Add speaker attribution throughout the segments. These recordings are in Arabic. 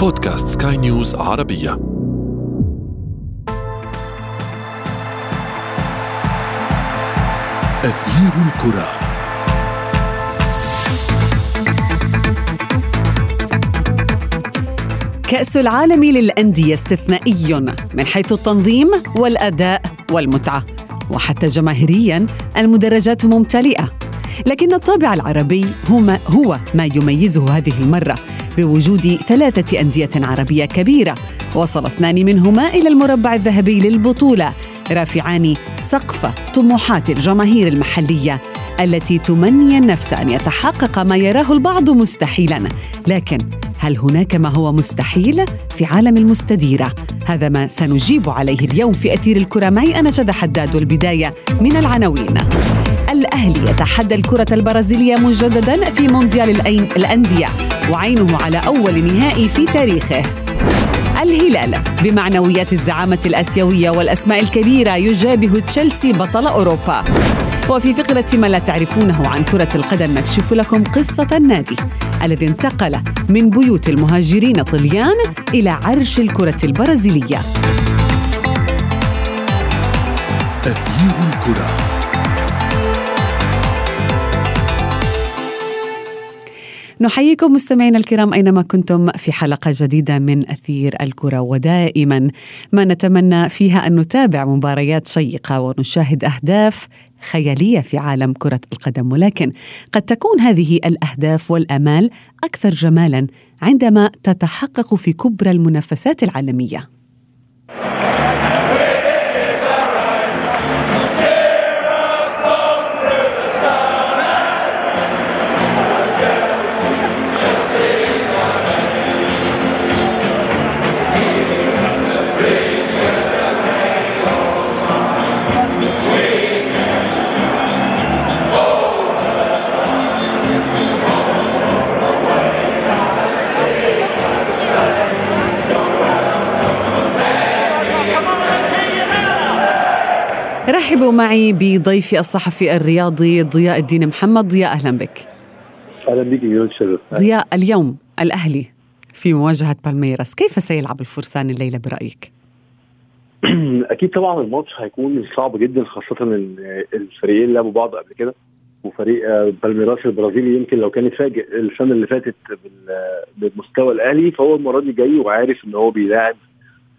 Speaker 1: بودكاست سكاي نيوز عربية. أثير الكرة.
Speaker 2: كأس العالم للأندية استثنائي من حيث التنظيم والأداء والمتعة وحتى جماهيريا المدرجات ممتلئة. لكن الطابع العربي هو ما, هو ما يميزه هذه المرة. بوجود ثلاثة أندية عربية كبيرة وصل اثنان منهما إلى المربع الذهبي للبطولة رافعان سقف طموحات الجماهير المحلية التي تمني النفس أن يتحقق ما يراه البعض مستحيلا. لكن هل هناك ما هو مستحيل في عالم المستديرة؟ هذا ما سنجيب عليه اليوم في أثير الكرة معي أنا شذى حداد والبداية من العناوين. الأهلي يتحدى الكرة البرازيلية مجددا في مونديال الأندية وعينه على أول نهائي في تاريخه. الهلال بمعنويات الزعامة الآسيوية والأسماء الكبيرة يجابه تشيلسي بطل أوروبا. وفي فقرة ما لا تعرفونه عن كرة القدم نكشف لكم قصة النادي الذي انتقل من بيوت المهاجرين طليان إلى عرش الكرة البرازيلية.
Speaker 1: أثير الكرة.
Speaker 2: نحييكم مستمعينا الكرام أينما كنتم في حلقة جديدة من أثير الكرة ودائما. ما نتمنى فيها أن نتابع مباريات شيقة ونشاهد أهداف خيالية في عالم كرة القدم ولكن قد تكون هذه الأهداف والأمال أكثر جمالا عندما تتحقق في كبرى المنافسات العالمية. رحبوا معي بضيفي الصحفي الرياضي ضياء الدين محمد. ضياء أهلا بك.
Speaker 3: أهلا بك
Speaker 2: ضياء اليوم الأهلي في مواجهة بالميراس كيف سيلعب الفرسان الليلة برأيك؟
Speaker 3: أكيد طبعا الماتش هيكون صعب جدا خاصة إن الفريقين لعبوا بعض قبل كده وفريق بالميراس البرازيلي يمكن لو كان اتفاجئ السنة اللي فاتت بالمستوى الأهلي فهو المرة دي جاي وعارف إن هو بيلاعب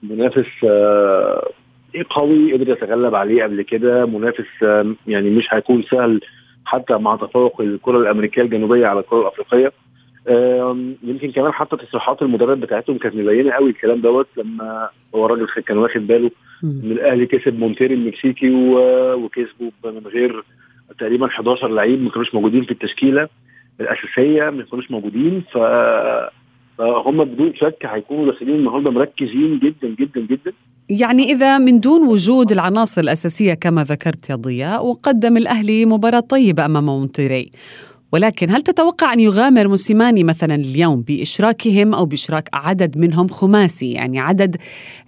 Speaker 3: منافس قوي قدر يتغلب عليه قبل كده؟ منافس يعني مش هيكون سهل حتى مع تفوق الكرة الأمريكية الجنوبية على الكرة الأفريقية. يمكن كمان حتى تصريحات المدرب بتاعتهم كانت مبينة قوي الكلام دوت لما هو الراجل كان واخد باله ان الأهلي كسب مونتيري المكسيكي وكسبه من غير تقريبا 11 لعيب ما كانوش موجودين في التشكيلة الأساسية ما كانوش موجودين. ف فهم بدون شك هيكونوا داخلين النهارده مركزين جدا جدا جدا.
Speaker 2: يعني إذا من دون وجود العناصر الأساسية كما ذكرت يا ضياء وقدم الأهلي مباراة طيبة أمام مونتيري ولكن هل تتوقع أن يغامر موسيماني مثلا اليوم بإشراكهم أو بإشراك عدد منهم خماسي؟ يعني عدد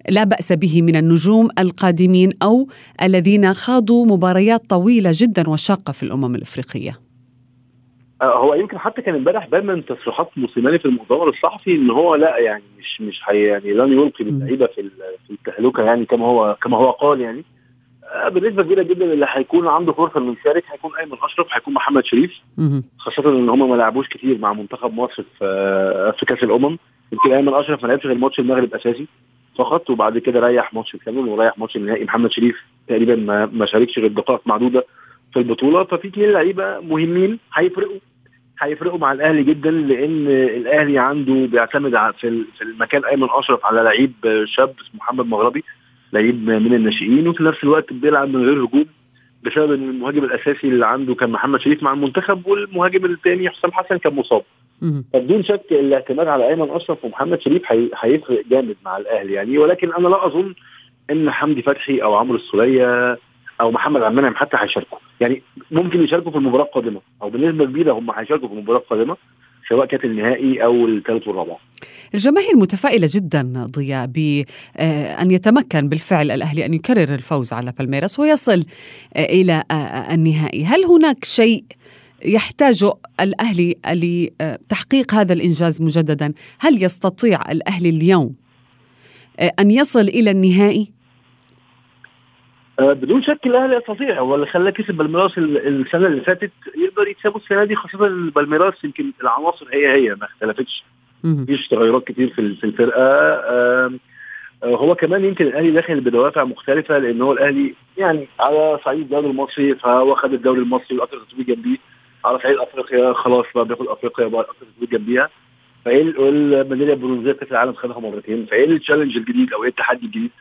Speaker 2: لا بأس به من النجوم القادمين أو الذين خاضوا مباريات طويلة جدا وشاقة في الأمم الإفريقية.
Speaker 3: هو يمكن حتى كان امبارح بان من تصريحات موسيماني في المؤتمر الصحفي إن هو لا يعني مش مش حي يعني لن يلقي باللعيبه في في التهلكة يعني كما هو كما هو قال يعني. بنسبة كبيرة جدا اللي هيكون عنده فرصة إنه يشارك هيكون أيمن أشرف هيكون محمد شريف. خاصة إن هم ما لعبوش كتير مع منتخب مصر في في كأس الأمم. يمكن أيمن أشرف ما لعبش غير ماتش المغرب أساسي فقط وبعد كده ريح ماتش الكامل وريح ماتش النهائي. محمد شريف تقريبا ما, ما شاركش غير دقائق معدودة. في البطوله ففي اثنين لعيبة مهمين هيفرقوا هيفرقوا مع الأهلي جدا لأن الأهلي عنده بيعتمد في المكان أيمن أشرف على لعيب شاب اسمه محمد مغربي لعيب من الناشئين وفي نفس الوقت بيلعب من غير هجوم بسبب إن المهاجم الأساسي اللي عنده كان محمد شريف مع المنتخب والمهاجم الثاني حسام حسن كان مصاب. فبدون شك الاعتماد على أيمن أشرف ومحمد شريف هيفرق جامد مع الأهلي. يعني ولكن أنا لا أظن إن حمدي فتحي أو عمرو السولية أو محمد عبد المنعم حتى هيشاركوا. يعني ممكن يشاركوا في المباراة القادمة أو بنسبة كبيرة هم هيشاركوا في المباراة القادمة سواء كانت النهائي أو الثالث والرابع.
Speaker 2: الجماهير متفائلة جدا ضياء بان يتمكن بالفعل الأهلي أن يكرر الفوز على بالميراس ويصل إلى النهائي. هل هناك شيء يحتاج الأهلي لتحقيق هذا الإنجاز مجددا؟ هل يستطيع الأهلي اليوم أن يصل إلى النهائي؟
Speaker 3: آه، بدون شك الأهلي يستطيع هو اللي خلاه كسب بالميراس السنة اللي فاتت يقدر يكسبه السنة دي خاصة بالميراس يمكن العناصر هي هي ما اختلفتش. مفيش تغيرات كتير في الفرقة. آه، هو كمان يمكن الأهلي داخل بدوافع مختلفة لأن هو الأهلي يعني على صعيد الدوري المصري فهو خد الدوري المصري والاكثر تتويج جنبيه. على صعيد أفريقيا خلاص بقى بياخد أفريقيا بقى الاكثر تتويج جنبيها فايه الميداليه البرونزيه كاس العالم خدها مرتين. فايه التشالنج الجديد أو إيه التحدي الجديد؟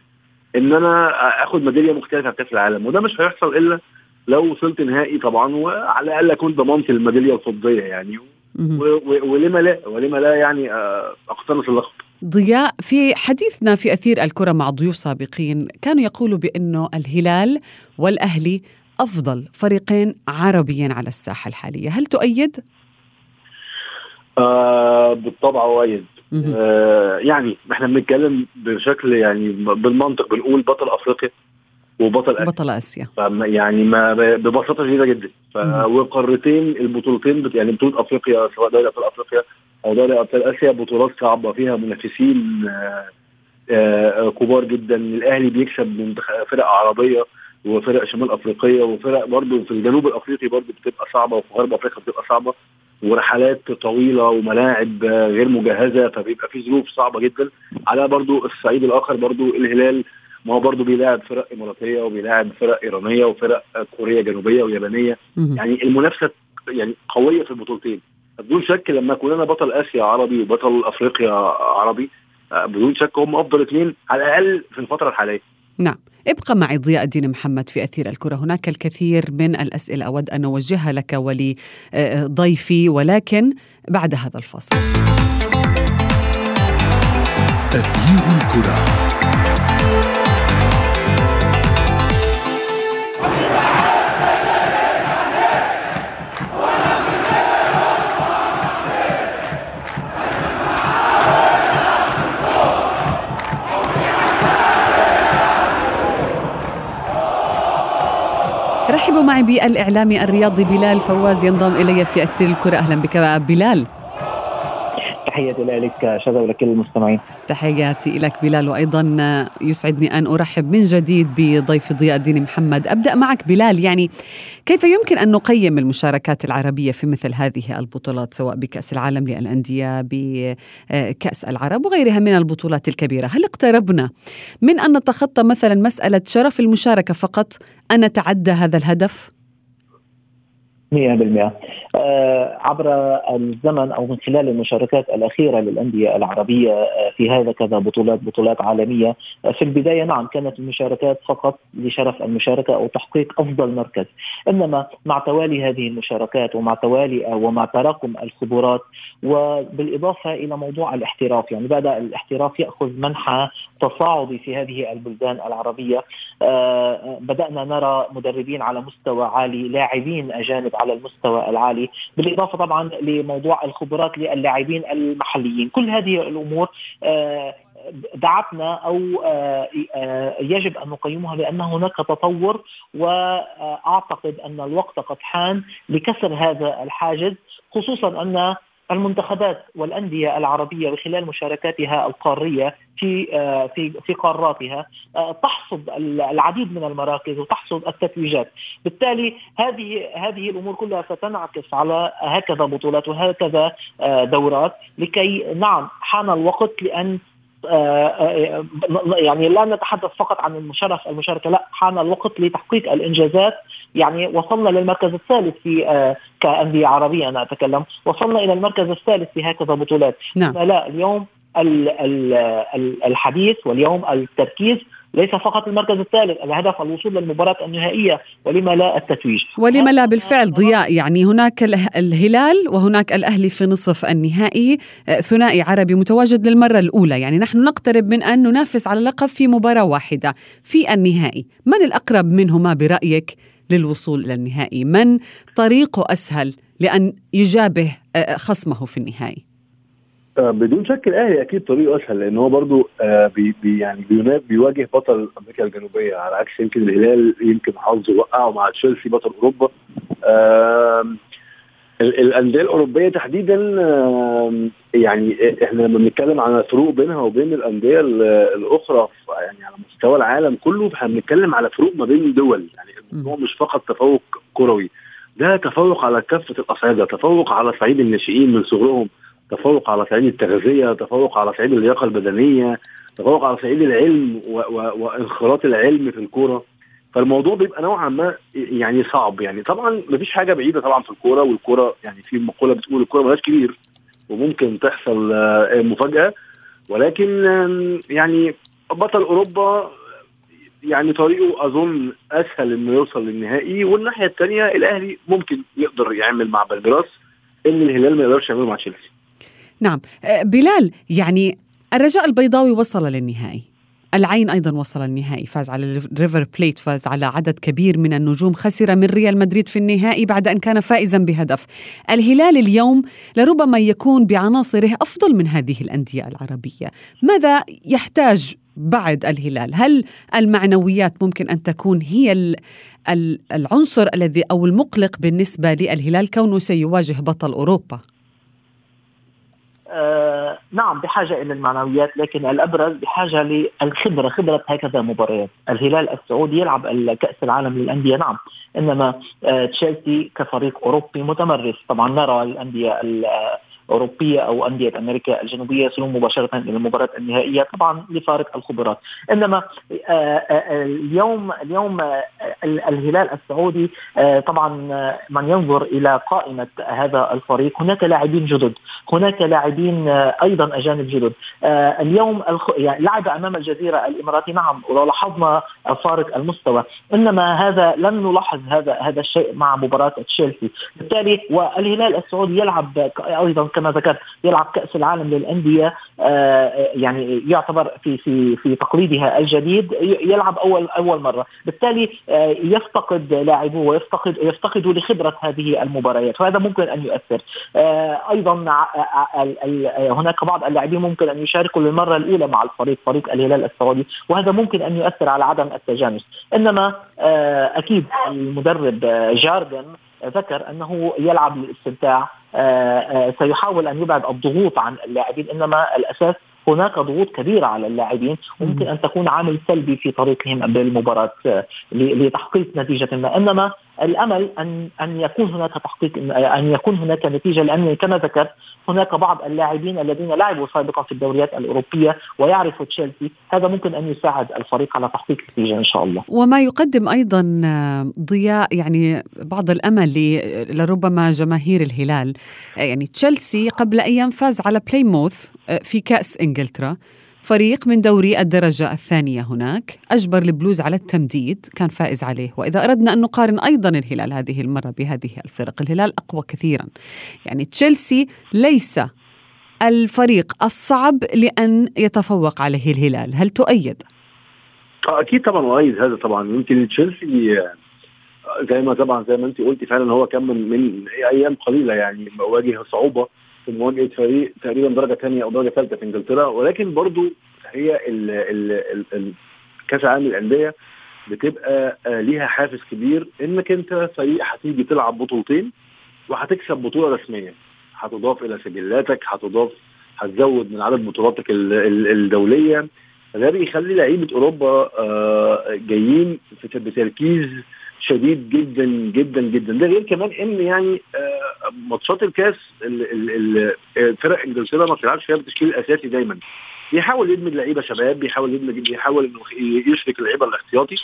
Speaker 3: إن أنا آخد ميدالية مختلفة في كاس العالم وده مش هيحصل إلا لو وصلت نهائي طبعا وعلى الأقل أكون ضمنت الميدالية الفضية يعني. ولما لا ولما لا يعني آه، أقتنص اللقب.
Speaker 2: ضياء في حديثنا في أثير الكرة مع ضيوف سابقين كانوا يقولوا بأنه الهلال والأهلي أفضل فريقين عربيا على الساحة الحالية. هل تؤيد؟
Speaker 3: آه بالطبع أؤيد. آه يعني إحنا بنتكلم بشكل يعني بالمنطق بنقول بطل أفريقيا وبطل آسيا.
Speaker 2: بطل آسيا.
Speaker 3: يعني ما ببساطة شديدة جدا. وقارتين البطولتين يعني بطولة أفريقيا سواء دوري أبطال أفريقيا أو دوري أبطال آسيا بطولات صعبة فيها منافسين آه، آه، كبار جدا. الأهلي بيكسب من فرق عربية وفرق شمال أفريقية وفرق برضه في الجنوب الأفريقي برضه بتبقى صعبة وفي غرب أفريقيا بتبقى صعبة. ورحلات طويلة وملاعب غير مجهزة فبيبقى في ظروف صعبة جدا. على برضه الصعيد الآخر برضه الهلال ما هو برضه بيلاعب فرق إماراتية وبيلاعب فرق إيرانية وفرق كوريه جنوبيه ويابانية. يعني المنافسة يعني قوية في البطولتين. بدون شك لما اكون أنا بطل آسيا عربي وبطل أفريقيا عربي بدون شك هم أفضل اثنين على الأقل في الفترة الحالية.
Speaker 2: نعم. ابقى معي ضياء الدين محمد في أثير الكرة. هناك الكثير من الأسئلة. أود أن أوجهها لك ولضيفي ولكن بعد هذا الفاصل
Speaker 1: أثير الكرة.
Speaker 2: رحبوا معي بالإعلامي الرياضي بلال فواز ينضم إلي في أثير الكرة. أهلا بك بلال.
Speaker 4: تحياتي لك شذا ولكل المستمعين.
Speaker 2: تحياتي لك بلال وأيضا يسعدني أن أرحب من جديد بضيف ضياء الدين محمد. أبدأ معك بلال يعني كيف يمكن أن نقيم المشاركات العربية في مثل هذه البطولات سواء بكأس العالم للأندية بكأس العرب وغيرها من البطولات الكبيرة؟ هل اقتربنا من أن نتخطى مثلا مسألة شرف المشاركة فقط أن نتعدى هذا الهدف؟
Speaker 4: 100% آه، عبر الزمن أو من خلال المشاركات الأخيرة للأندية العربية آه، في هذا كذا بطولات بطولات عالمية. آه، في البداية نعم كانت المشاركات فقط لشرف المشاركة أو تحقيق أفضل مركز. إنما مع توالي هذه المشاركات ومع توالي ومع تراكم الخبرات وبالإضافة إلى موضوع الاحتراف يعني بدأ الاحتراف يأخذ منحى تصاعدي في هذه البلدان العربية. بدأنا نرى مدربين على مستوى عالي لاعبين أجانب على المستوى العالي بالإضافة طبعا لموضوع الخبرات للاعبين المحليين. كل هذه الأمور آه، دعتنا أو آه، آه، يجب أن نقيمها بان هناك تطور وأعتقد أن الوقت قد حان لكسر هذا الحاجز خصوصا أن المنتخبات والأندية العربية بخلال مشاركاتها القارية في آه، في في قاراتها آه، تحصد العديد من المراكز وتحصد التتويجات، بالتالي هذه هذه الأمور كلها ستنعكس على هكذا بطولات وهكذا آه، دورات لكي نعم حان الوقت لأن يعني لا نتحدث فقط عن المشرف المشاركة لا حان الوقت لتحقيق الإنجازات. يعني وصلنا للمركز الثالث في آه، كأندية عربية أنا أتكلم. وصلنا إلى المركز الثالث في هكذا بطولات.
Speaker 2: نعم.
Speaker 4: لا اليوم الحديث واليوم التركيز ليس فقط المركز الثالث الهدف الوصول للمباراة النهائية ولما لا التتويج.
Speaker 2: ولما لا بالفعل ضياء يعني هناك الهلال وهناك الأهلي في نصف النهائي آه، ثنائي عربي متواجد للمرة الأولى. يعني نحن نقترب من أن ننافس على اللقب في مباراة واحدة في النهائي. من الأقرب منهما برأيك للوصول إلى النهائي؟ من طريقه أسهل لأن يجابه آه، خصمه في النهائي؟
Speaker 3: بدون شك الأهلي أكيد طريقه أسهل لأن هو برضو آه، بي بي يعني بيواجه بطل أمريكا الجنوبية على عكس يمكن الهلال يمكن حظه وقعه مع تشيلسي بطل أوروبا. الأندية الأوروبية تحديدا يعني إحنا لما بنتكلم عن فروق بينها وبين الأندية الأخرى يعني على مستوى العالم كله فإحنا بنتكلم على فروق ما بين دول يعني الموضوع مش فقط تفوق كروي ده تفوق على كافة الأصعدة تفوق على صعيد الناشئين من صغرهم. تفوق على صعيد التغذية تفوق على صعيد اللياقة البدنية تفوق على صعيد العلم وانخراط العلم في الكورة. فالموضوع بيبقى نوعا ما يعني صعب. يعني طبعا مفيش حاجة بعيدة طبعا في الكورة والكورة يعني في مقولة بتقول الكورة ملهاش كبير وممكن تحصل آه، مفاجأة. ولكن يعني بطل أوروبا يعني طريقه أظن أسهل إنه يوصل للنهائي. والناحية الثانية الأهلي ممكن يقدر يعمل مع فلومينينسي إن الهلال ما يقدرش يعمله مع تشيلسي.
Speaker 2: نعم. آه، بلال يعني الرجاء البيضاوي وصل للنهائي. العين أيضا وصل النهائي فاز على ريفر بليت فاز على عدد كبير من النجوم خسر من ريال مدريد في النهائي بعد أن كان فائزا بهدف. الهلال اليوم لربما يكون بعناصره أفضل من هذه الأندية العربية. ماذا يحتاج بعد الهلال؟ هل المعنويات ممكن أن تكون هي العنصر الذي أو المقلق بالنسبة للهلال كونه سيواجه بطل أوروبا؟
Speaker 4: آه نعم بحاجة إلى المعنويات لكن الأبرز بحاجة للخبرة خبرة هكذا مباريات. الهلال السعودي يلعب كأس العالم للأندية نعم. إنما آه تشيلسي كفريق أوروبي متمرس. طبعا نرى الأندية اوروبيه أو أندية أمريكا الجنوبية يصلون مباشرة إلى المباراة النهائية طبعا لفارق الخبرات. إنما آه، آه، اليوم اليوم آه، الهلال السعودي طبعا من ينظر إلى قائمة هذا الفريق. هناك لاعبين جدد هناك لاعبين أيضا أجانب جدد. اليوم يعني لعب أمام الجزيرة الإماراتي نعم ولو لاحظنا فارق المستوى. إنما هذا لم نلاحظ هذا هذا الشيء مع مباراة تشيلسي. بالتالي والهلال السعودي يلعب أيضا كما ذكرت يلعب كأس العالم للأندية آه، يعني يعتبر في في في تقليدها الجديد يلعب أول أول مرة. بالتالي آه، يفتقد لاعبوه ويفتقد يفتقدوا لخبرة هذه المباريات وهذا ممكن أن يؤثر. آه، أيضا هناك بعض اللاعبين ممكن أن يشاركوا للمرة الأولى مع الفريق فريق الهلال السعودي وهذا ممكن أن يؤثر على عدم التجانس. إنما أكيد المدرب جاردن ذكر أنه يلعب للاستمتاع. آه، آه، سيحاول أن يبعد الضغوط عن اللاعبين إنما الأساس هناك ضغوط كبيرة على اللاعبين. وممكن أن تكون عامل سلبي في طريقهم بالمباراة آه، لتحقيق نتيجة ما. إنما الأمل ان أن يكون هناك تحقيق أن يكون هناك نتيجة لأن كما ذكرت هناك بعض اللاعبين الذين لعبوا سابقا في الدوريات الأوروبية ويعرفوا تشيلسي. هذا ممكن أن يساعد الفريق على تحقيق نتيجه إن شاء الله.
Speaker 2: وما يقدم أيضا ضياء يعني بعض الأمل لربما جماهير الهلال. يعني تشيلسي قبل أيام فاز على بلايموث في كأس إنجلترا. فريق من دوري الدرجة الثانية هناك. أجبر البلوز على التمديد كان فائز عليه. وإذا أردنا أن نقارن أيضا الهلال هذه المرة بهذه الفرق الهلال أقوى كثيرا. يعني تشيلسي ليس الفريق الصعب لأن يتفوق عليه الهلال. هل تؤيد؟
Speaker 3: آه، أكيد طبعا أؤيد هذا طبعا. يمكن تشيلسي آه، زي ما طبعا زي ما أنت قلتي فعلا هو كان من, من أيام قليلة يعني واجه صعوبة. في مواجهه فريق تقريبا درجة ثانية أو درجة ثالثه في إنجلترا ولكن برضو هي كأس العالم للأندية بتبقى آه، ليها حافز كبير إنك أنت فريق هتيجي تلعب بطولتين وهتكسب بطولة رسمية. هتضاف إلى سجلاتك هتضاف هتزود من عدد بطولاتك الدولية. ده بيخلي لعيبة أوروبا آه، جايين بتركيز شديد جدا جدا جدا. ده غير كمان إن يعني آه، ماتشات الكاس فرق انجلترا ما بتلعبش فيها بالتشكيل الأساسي دايما. بيحاول يدمج لعيبة شباب بيحاول يدمج بيحاول إنه يشرك اللعيبة الاحتياطي.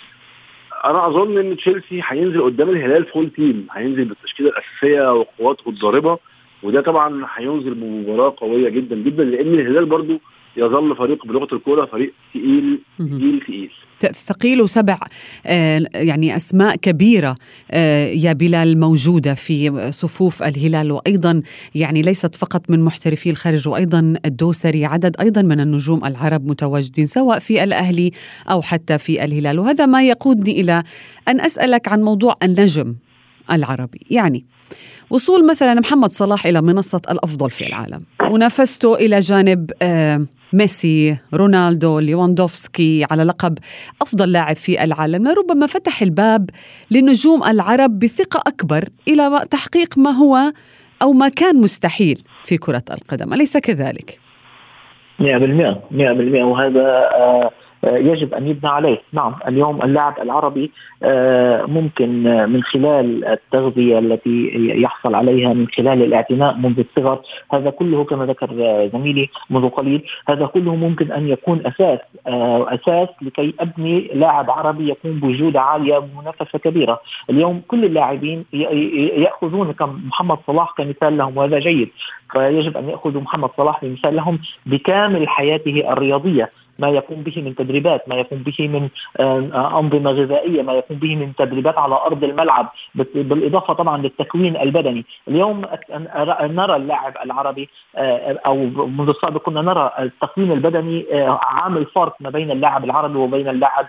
Speaker 3: أنا أظن إن تشيلسي هينزل قدام الهلال full team هينزل بالتشكيلة الأساسية وقوته الضاربة وده طبعا هينزل بمباراة قوية جدا جدا لأن الهلال برضو يظل فريق بلغة الكورة فريق ثقيل ثقيل ثقيل
Speaker 2: ثقيل وسبع آه، يعني أسماء كبيرة آه، يا بلال موجودة في صفوف الهلال وأيضا يعني ليست فقط من محترفي الخارج وأيضا الدوسري عدد أيضا من النجوم العرب متواجدين سواء في الأهلي أو حتى في الهلال. وهذا ما يقودني إلى أن أسألك عن موضوع النجم. العربي. يعني وصول مثلا محمد صلاح إلى منصة الأفضل في العالم. منافسته إلى جانب آه ميسي رونالدو ليواندوفسكي على لقب أفضل لاعب في العالم. لربما فتح الباب لنجوم العرب بثقة أكبر إلى تحقيق ما هو أو ما كان مستحيل في كرة القدم. أليس كذلك؟
Speaker 4: 100% 100% وهذا آه، يجب أن يبنى عليه، نعم اليوم اللاعب العربي آه، ممكن آه، من خلال التغذية التي يحصل عليها من خلال الاعتناء منذ الصغر، هذا كله كما ذكر زميلي منذ قليل، هذا كله ممكن أن يكون أساس أساس لكي أبني لاعب عربي يكون بجوده عالية ومنافسه كبيرة، اليوم كل اللاعبين يأخذون محمد صلاح كمثال لهم وهذا جيد، فيجب أن يأخذوا محمد صلاح كمثال لهم بكامل حياته الرياضية. ما يقوم به من تدريبات ما يقوم به من آه، أنظمة غذائية ما يقوم به من تدريبات على أرض الملعب بالإضافة طبعا للتكوين البدني. اليوم نرى اللاعب العربي آه، أو منذ السابق كنا نرى التكوين البدني آه، عامل فرق ما بين اللاعب العربي وبين اللاعب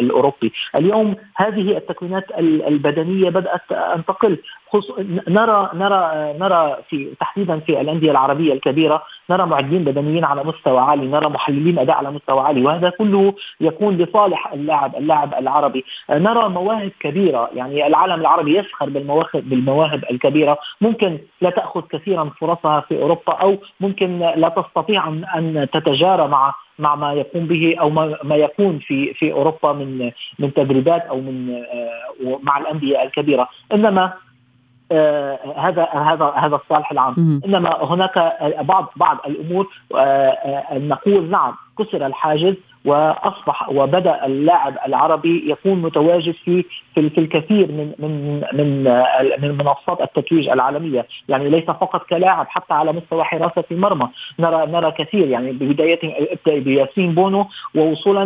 Speaker 4: الأوروبي. اليوم هذه التكوينات البدنية بدأت أن تقل. نرى نرى نرى في تحديدا في الأندية العربية الكبيرة نرى معدين بدنيين على مستوى عالي، نرى محللين أداء على مستوى عالي، وهذا كله يكون لصالح اللاعب اللاعب العربي، نرى مواهب كبيرة، يعني العالم العربي يسخر بالمواهب بالمواهب الكبيرة، ممكن لا تأخذ كثيرا فرصها في أوروبا أو ممكن لا تستطيع أن تتجارى مع مع ما يقوم به أو ما, ما يكون في في أوروبا من من تدريبات أو من آه، مع الأندية الكبيرة، إنما هذا هذا هذا الصالح العام. إنما هناك بعض بعض الأمور آه آه نقول نعم كسر الحاجز وأصبح وبدأ اللاعب العربي يكون متواجد في في, في الكثير من من من من منصات التتويج العالمية، يعني ليس فقط كلاعب حتى على مستوى حراسة المرمى، نرى نرى كثير. يعني ببداية بياسين بونو ووصولا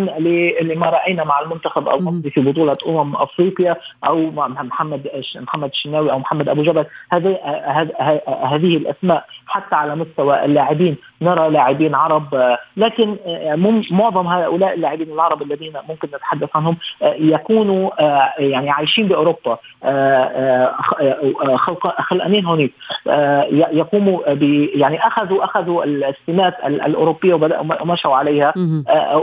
Speaker 4: لما رأينا مع المنتخب المصري في بطولة أمم أفريقيا أو مع محمد محمد الشناوي أو محمد أبو جبل. هذه هذه الأسماء حتى على مستوى اللاعبين. نرى لاعبين عرب لكن معظم هؤلاء اللاعبين العرب الذين ممكن نتحدث عنهم يكونوا آه، يعني عايشين بأوروبا آه، خلقانين هونيك يقوموا ب يعني أخذوا أخذوا السمات الأوروبية ومشوا عليها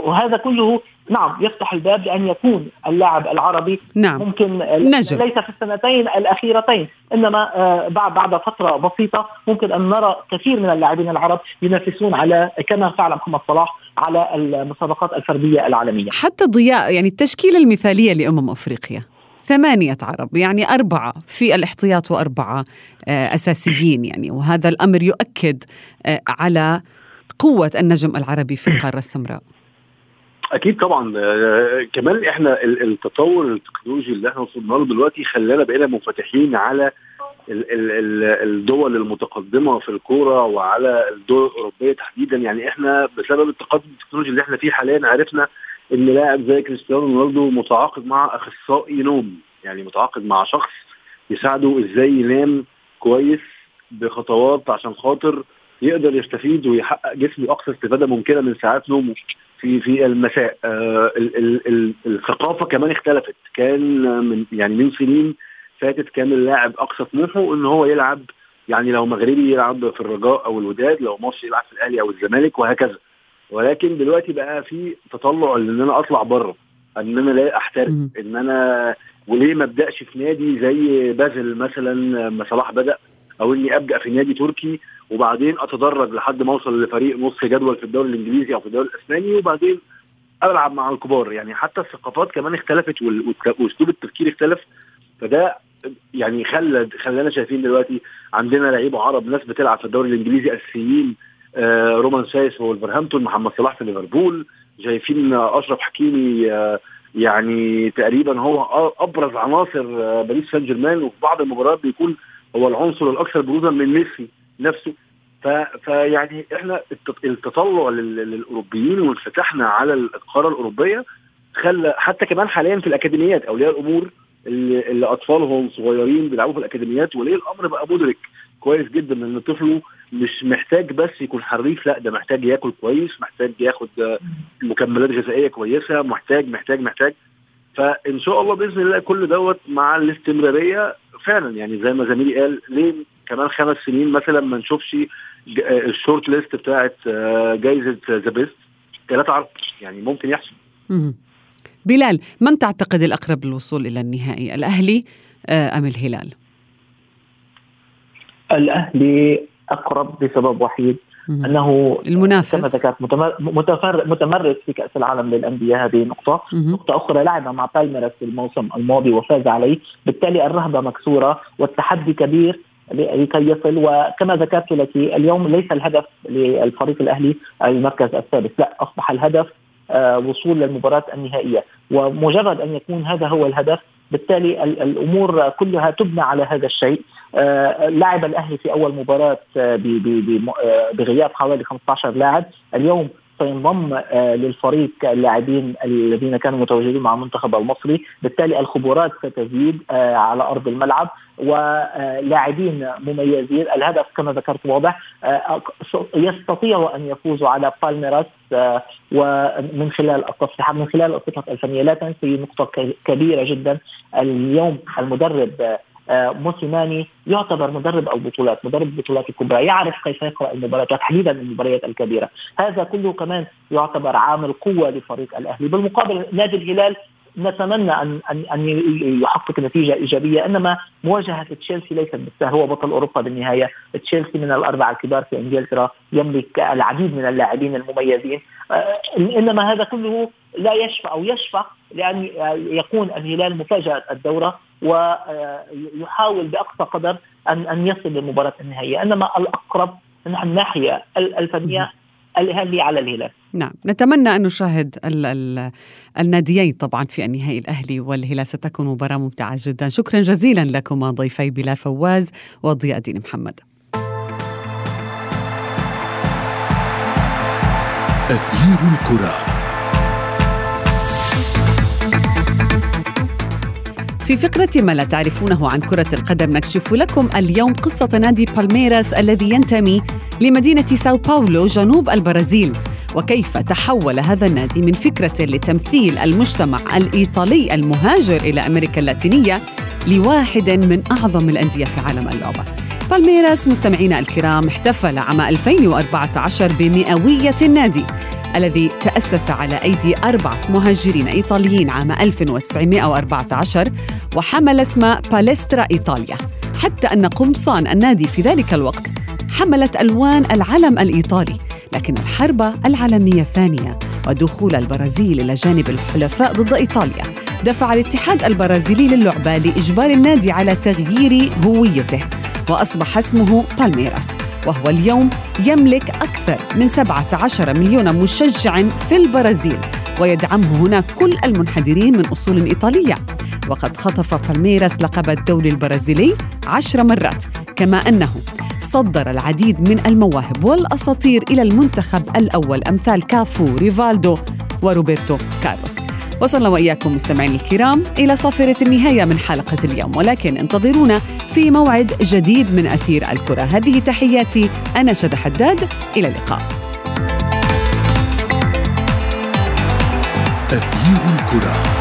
Speaker 4: وهذا كله نعم يفتح الباب لأن يكون اللاعب العربي
Speaker 2: نعم.
Speaker 4: ممكن نجم. ليس في السنتين الأخيرتين إنما بعد بعد فترة بسيطة ممكن أن نرى كثير من اللاعبين العرب ينافسون على كما فعل محمد صلاح على المسابقات الفردية العالمية.
Speaker 2: حتى ضياء يعني التشكيلة المثالية لأمم أفريقيا ثمانية عرب يعني أربعة في الاحتياط وأربعة آه، أساسيين يعني. وهذا الأمر يؤكد آه، على قوة النجم العربي في القارة السمراء.
Speaker 3: أكيد طبعا آه كمان إحنا التطور التكنولوجي اللي إحنا وصلنا له دلوقتي خلانا بقينا منفتحين على الدول المتقدمة في الكورة وعلى الدول الأوروبية تحديدا. يعني إحنا بسبب التقدم التكنولوجي اللي إحنا فيه حاليا عرفنا إن لاعب زي كريستيانو رونالدو متعاقد مع أخصائي نوم يعني متعاقد مع شخص يساعده إزاي ينام كويس بخطوات عشان خاطر يقدر يستفيد ويحقق جسمه اقصى استفادة ممكنة من ساعات نومه في في المساء. آه ال ال ال الثقافة كمان اختلفت. كان من يعني من سنين فاتت كان اللاعب أقصى طموحه إن هو يلعب يعني لو مغربي يلعب في الرجاء أو الوداد لو مصري يلعب في الأهلي أو الزمالك وهكذا. ولكن دلوقتي بقى في تطلع إن أنا أطلع بره إن أنا لا احترف إن أنا وليه ما أبدأش في نادي زي بازل مثلا لما صلاح بدأ أو إني أبدأ في نادي تركي وبعدين أتدرج لحد ما أوصل لفريق نص جدول في الدوري الإنجليزي أو في الدوري الإسباني وبعدين ألعب مع الكبار. يعني حتى الثقافات كمان اختلفت وأسلوب التفكير اختلف. فده يعني خلى خلانا شايفين دلوقتي عندنا لعيبة عرب ناس بتلعب في الدوري الإنجليزي اساسيين رومان سايس في ولفرهامبتون محمد صلاح في ليفربول. شايفين أشرف حكيمي آه يعني تقريبا هو أبرز عناصر آه باريس سان جيرمان وفي بعض المباريات بيكون هو العنصر الأكثر بروزا من ميسي نفسه. فيعني إحنا التطلع للأوروبيين وانفتاحنا على القارة الأوروبية خلى حتى كمان حاليا في الأكاديميات أولياء الأمور اللي أطفالهم صغيرين بيلعبوا في الأكاديميات وليه الأمر بقى مدرك كويس جدا إن طفله مش محتاج بس يكون حريف لا ده محتاج ياكل كويس محتاج ياخد مكملات غذائية كويسة محتاج محتاج محتاج. فإن شاء الله بإذن الله كل دوت مع الاستمرارية فعلا. يعني زي ما زميلي قال ليه كمان خمس سنين مثلا ما نشوفش ال short list بتاعت جائزه The Best ثلاثة عرب. يعني ممكن يحصل.
Speaker 2: بلال من تعتقد الأقرب للوصول إلى النهائي الأهلي آه، أم الهلال؟
Speaker 4: الأهلي أقرب لسبب وحيد أنه
Speaker 2: المنافس.
Speaker 4: كما ذكرت متمرس في كأس العالم للأندية. هذه نقطة، نقطة أخرى لعب مع بالميراس في الموسم الماضي وفاز عليه، بالتالي الرهبة مكسورة والتحدي كبير لكي يصل. وكما ذكرت لك اليوم ليس الهدف للفريق الأهلي المركز السادس، لا أصبح الهدف آه، وصول للمباراة النهائية. ومجرد أن يكون هذا هو الهدف بالتالي الأمور كلها تبنى على هذا الشيء. آه، لعب الأهلي في أول مباراة آه، بغياب حوالي 15 لاعب. اليوم سينضم آه، للفريق اللاعبين الذين كانوا متواجدين مع المنتخب المصري. بالتالي الخبرات ستزيد على أرض الملعب ولاعبين مميزين. الهدف كما ذكرت واضح يستطيعوا أن يفوزوا على بالميراس ومن خلال التصريحات من خلال الخطط الفنية. لا تنسي نقطة كبيرة جدا. اليوم المدرب آه، موسيماني يعتبر مدرب البطولات مدرب البطولات الكبرى يعرف كيف يقرأ المباريات وتحديدا المباريات الكبيرة. هذا كله كمان يعتبر عامل قوة لفريق الأهلي. بالمقابل نادي الهلال نتمنى ان ان أن يحقق نتيجة إيجابية إنما مواجهة تشيلسي ليست بالسهل هو بطل أوروبا بالنهاية. تشيلسي من الأربعة الكبار في انجلترا يملك العديد من اللاعبين المميزين. آه، إنما هذا كله لا يشفع أو يشفع لأن يكون الهلال مفاجأة الدورة ويحاول بأقصى قدر ان أن يصل للمباراة النهائية. إنما الأقرب من الناحيه الفنية الهلي على الهلال.
Speaker 2: نعم. نتمنى أن نشاهد ال ال الناديين طبعا في النهائي الأهلي والهلال. ستكون مباراة ممتعة جدا. شكرا جزيلا لكما ضيفي بلال فواز وضياء الدين محمد.
Speaker 1: أثير الكرة.
Speaker 2: في فقرة ما لا تعرفونه عن كرة القدم نكشف لكم اليوم قصة نادي بالميراس الذي ينتمي لمدينة ساو باولو جنوب البرازيل. وكيف تحول هذا النادي من فكرة لتمثيل المجتمع الإيطالي المهاجر إلى أمريكا اللاتينية لواحد من أعظم الأندية في عالم اللعبة بالميراس مستمعينا الكرام احتفل عام 2014 بمئوية النادي الذي تأسس على أيدي أربعة مهاجرين إيطاليين عام 1914 وحمل اسم باليسترا إيطاليا حتى أن قمصان النادي في ذلك الوقت حملت ألوان العلم الإيطالي لكن الحرب العالمية الثانية ودخول البرازيل إلى جانب الحلفاء ضد إيطاليا دفع الاتحاد البرازيلي للعبة لإجبار النادي على تغيير هويته وأصبح اسمه بالميراس وهو اليوم يملك أكثر من 17 مليون مشجع في البرازيل ويدعمه هناك كل المنحدرين من أصول إيطالية. وقد خطف بالميراس لقب الدوري البرازيلي عشر مرات كما أنه صدر العديد من المواهب والأساطير إلى المنتخب الأول أمثال كافو ريفالدو وروبرتو كارلوس. وصلنا وإياكم مستمعين الكرام إلى صافرة النهاية من حلقة اليوم. ولكن انتظرونا في موعد جديد من أثير الكرة. هذه تحياتي أنا شد حداد. إلى اللقاء.
Speaker 1: أثير الكرة.